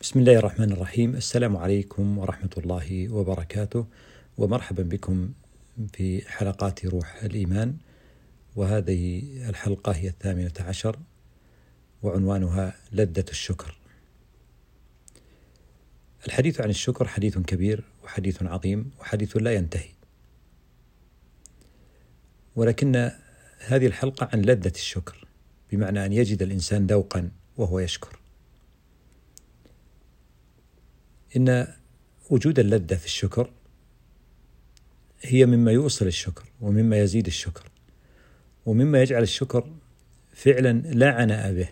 بسم الله الرحمن الرحيم. السلام عليكم ورحمة الله وبركاته. ومرحبا بكم في حلقات روح الإيمان. وهذه الحلقة هي الثامنة عشر وعنوانها لذة الشكر. الحديث عن الشكر حديث كبير وحديث عظيم وحديث لا ينتهي. ولكن هذه الحلقة عن لذة الشكر بمعنى أن يجد الإنسان ذوقا وهو يشكر. إن وجود اللذة في الشكر هي مما يوصل الشكر ومما يزيد الشكر ومما يجعل الشكر فعلا لا عناء به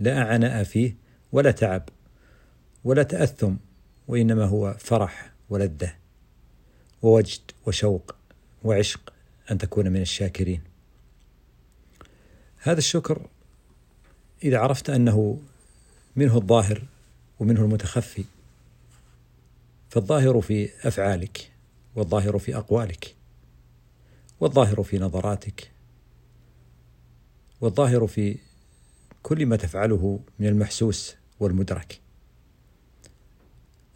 لا عناء فيه ولا تعب ولا تأثم وإنما هو فرح ولذة ووجد وشوق وعشق أن تكون من الشاكرين. هذا الشكر إذا عرفت أنه منه الظاهر ومنه المتخفي فالظاهر في أفعالك والظاهر في أقوالك والظاهر في نظراتك والظاهر في كل ما تفعله من المحسوس والمدرك.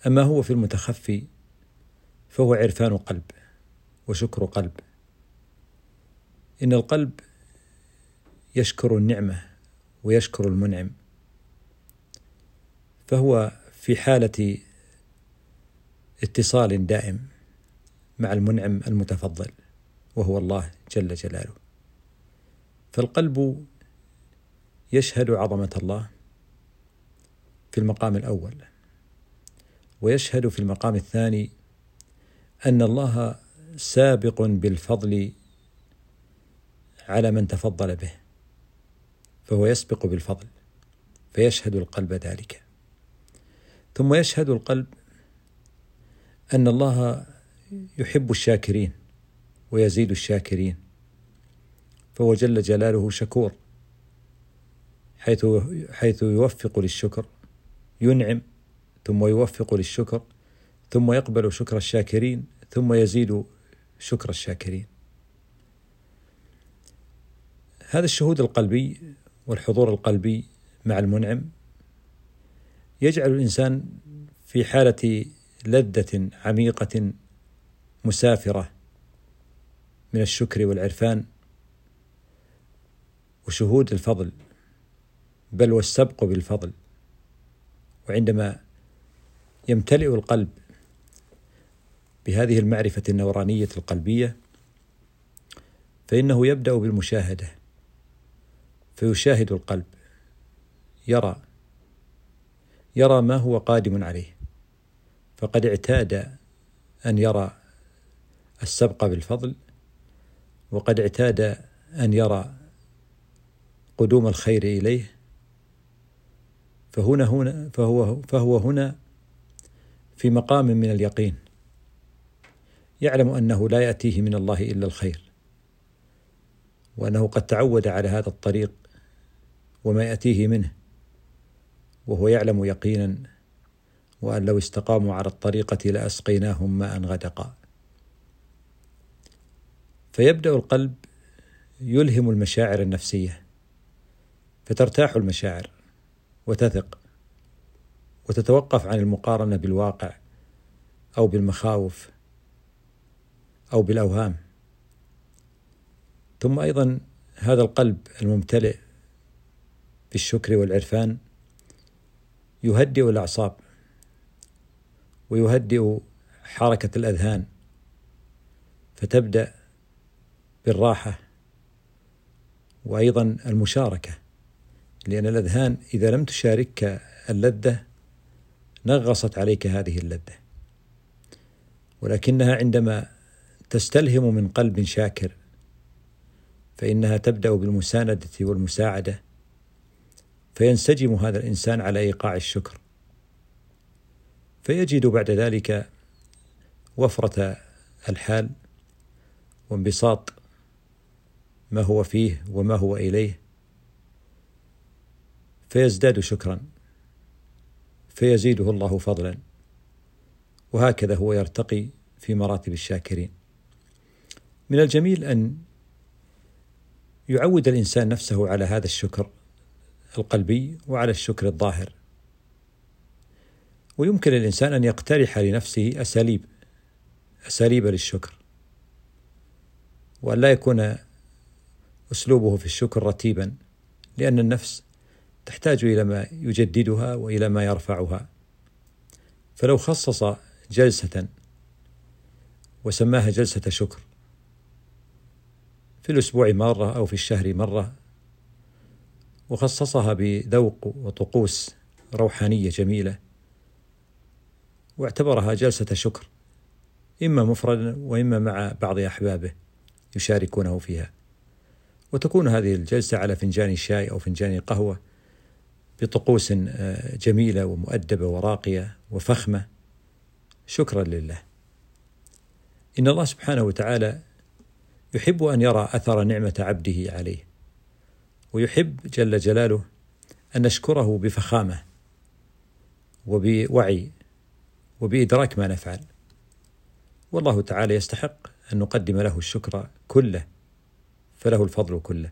أما هو في المتخفي فهو عرفان قلب وشكر قلب. إن القلب يشكر النعمة ويشكر المنعم فهو في حالة اتصال دائم مع المنعم المتفضل وهو الله جل جلاله. فالقلب يشهد عظمة الله في المقام الأول ويشهد في المقام الثاني أن الله سابق بالفضل على من تفضل به فهو يسبق بالفضل فيشهد القلب ذلك. ثم يشهد القلب أن الله يحب الشاكرين ويزيد الشاكرين. فهو جل جلاله شكور حيث حيث يوفق للشكر ينعم ثم يوفق للشكر ثم يقبل شكر الشاكرين ثم يزيد شكر الشاكرين. هذا الشهود القلبي والحضور القلبي مع المنعم يجعل الإنسان في حالة لذة عميقة مسافرة من الشكر والعرفان وشهود الفضل بل والسبق بالفضل. وعندما يمتلئ القلب بهذه المعرفة النورانية القلبية فإنه يبدأ بالمشاهدة. فيشاهد القلب يرى يرى ما هو قادم عليه. فقد اعتاد أن يرى السبق بالفضل وقد اعتاد أن يرى قدوم الخير إليه. فهنا هنا فهو فهو هنا في مقام من اليقين. يعلم أنه لا يأتيه من الله إلا الخير وأنه قد تعود على هذا الطريق وما يأتيه منه وهو يعلم يقينا وأن لو استقاموا على الطريقة لأسقيناهم ماء غدقا. فيبدأ القلب يلهم المشاعر النفسية فترتاح المشاعر وتثق وتتوقف عن المقارنة بالواقع أو بالمخاوف أو بالأوهام. ثم أيضا هذا القلب الممتلئ بالشكر والعرفان يهدئ الأعصاب. ويهدئ حركة الأذهان فتبدأ بالراحة وأيضا المشاركة لأن الأذهان إذا لم تشاركك اللذة نغصت عليك هذه اللذة. ولكنها عندما تستلهم من قلب شاكر فإنها تبدأ بالمساندة والمساعدة فينسجم هذا الإنسان على إيقاع الشكر. فيجد بعد ذلك وفرة الحال وانبساط ما هو فيه وما هو إليه فيزداد شكرا فيزيده الله فضلا وهكذا هو يرتقي في مراتب الشاكرين. من الجميل أن يعود الإنسان نفسه على هذا الشكر القلبي وعلى الشكر الظاهر. ويمكن للإنسان أن يقترح لنفسه أساليب أساليب للشكر. وأن لا يكون أسلوبه في الشكر رتيبا لأن النفس تحتاج إلى ما يجددها وإلى ما يرفعها. فلو خصص جلسة وسماها جلسة شكر في الأسبوع مرة أو في الشهر مرة وخصصها بذوق وطقوس روحانية جميلة واعتبرها جلسة شكر إما مفردا وإما مع بعض أحبابه يشاركونه فيها. وتكون هذه الجلسة على فنجان شاي أو فنجان قهوة بطقوس آه، جميلة ومؤدبة وراقية وفخمة. شكرا لله. إن الله سبحانه وتعالى يحب أن يرى أثر نعمة عبده عليه ويحب جل جلاله أن نشكره بفخامة وبوعي وبإدراك ما نفعل. والله تعالى يستحق أن نقدم له الشكر كله فله الفضل كله.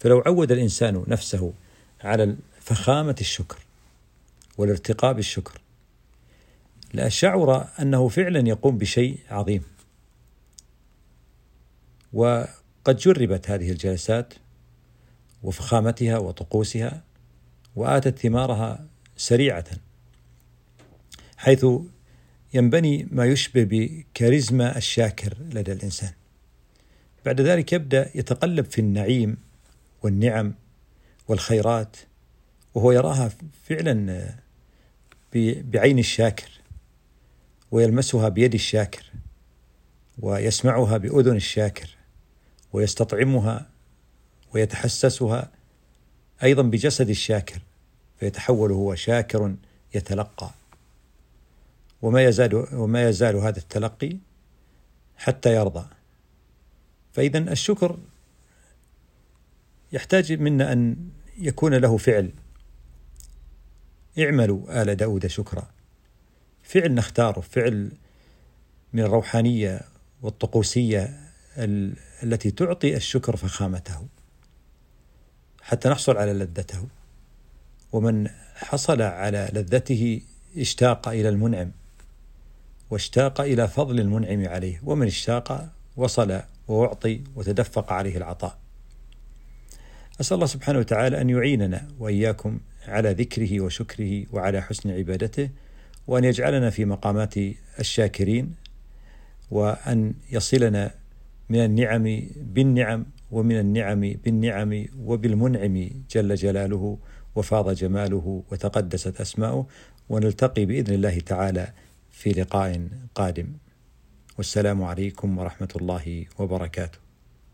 فلو عود الإنسان نفسه على فخامة الشكر والارتقاء بالشكر لشعر أنه فعلا يقوم بشيء عظيم. وقد جربت هذه الجلسات وفخامتها وطقوسها وآتت ثمارها سريعة. حيث ينبني ما يشبه بكاريزما الشاكر لدى الإنسان. بعد ذلك يبدأ يتقلب في النعيم والنعم والخيرات وهو يراها فعلا بعين الشاكر ويلمسها بيد الشاكر ويسمعها بأذن الشاكر ويستطعمها ويتحسسها أيضا بجسد الشاكر فيتحول هو شاكر يتلقى. وما يزال وما يزال هذا التلقي حتى يرضى. فإذا الشكر يحتاج منا أن يكون له فعل. اعملوا آل داود شكرا. فعل نختاره فعل من الروحانية والطقوسية التي تعطي الشكر فخامته. حتى نحصل على لذته. ومن حصل على لذته اشتاق إلى المنعم. واشتاق إلى فضل المنعم عليه ومن اشتاق وصل وأعطي وتدفق عليه العطاء. أسأل الله سبحانه وتعالى أن يعيننا وإياكم على ذكره وشكره وعلى حسن عبادته وأن يجعلنا في مقامات الشاكرين وأن يصلنا من النعم بالنعم ومن النعم بالنعم وبالمنعم جل جلاله وفاض جماله وتقدست أسماؤه ونلتقي بإذن الله تعالى في لقاء قادم. والسلام عليكم ورحمة الله وبركاته.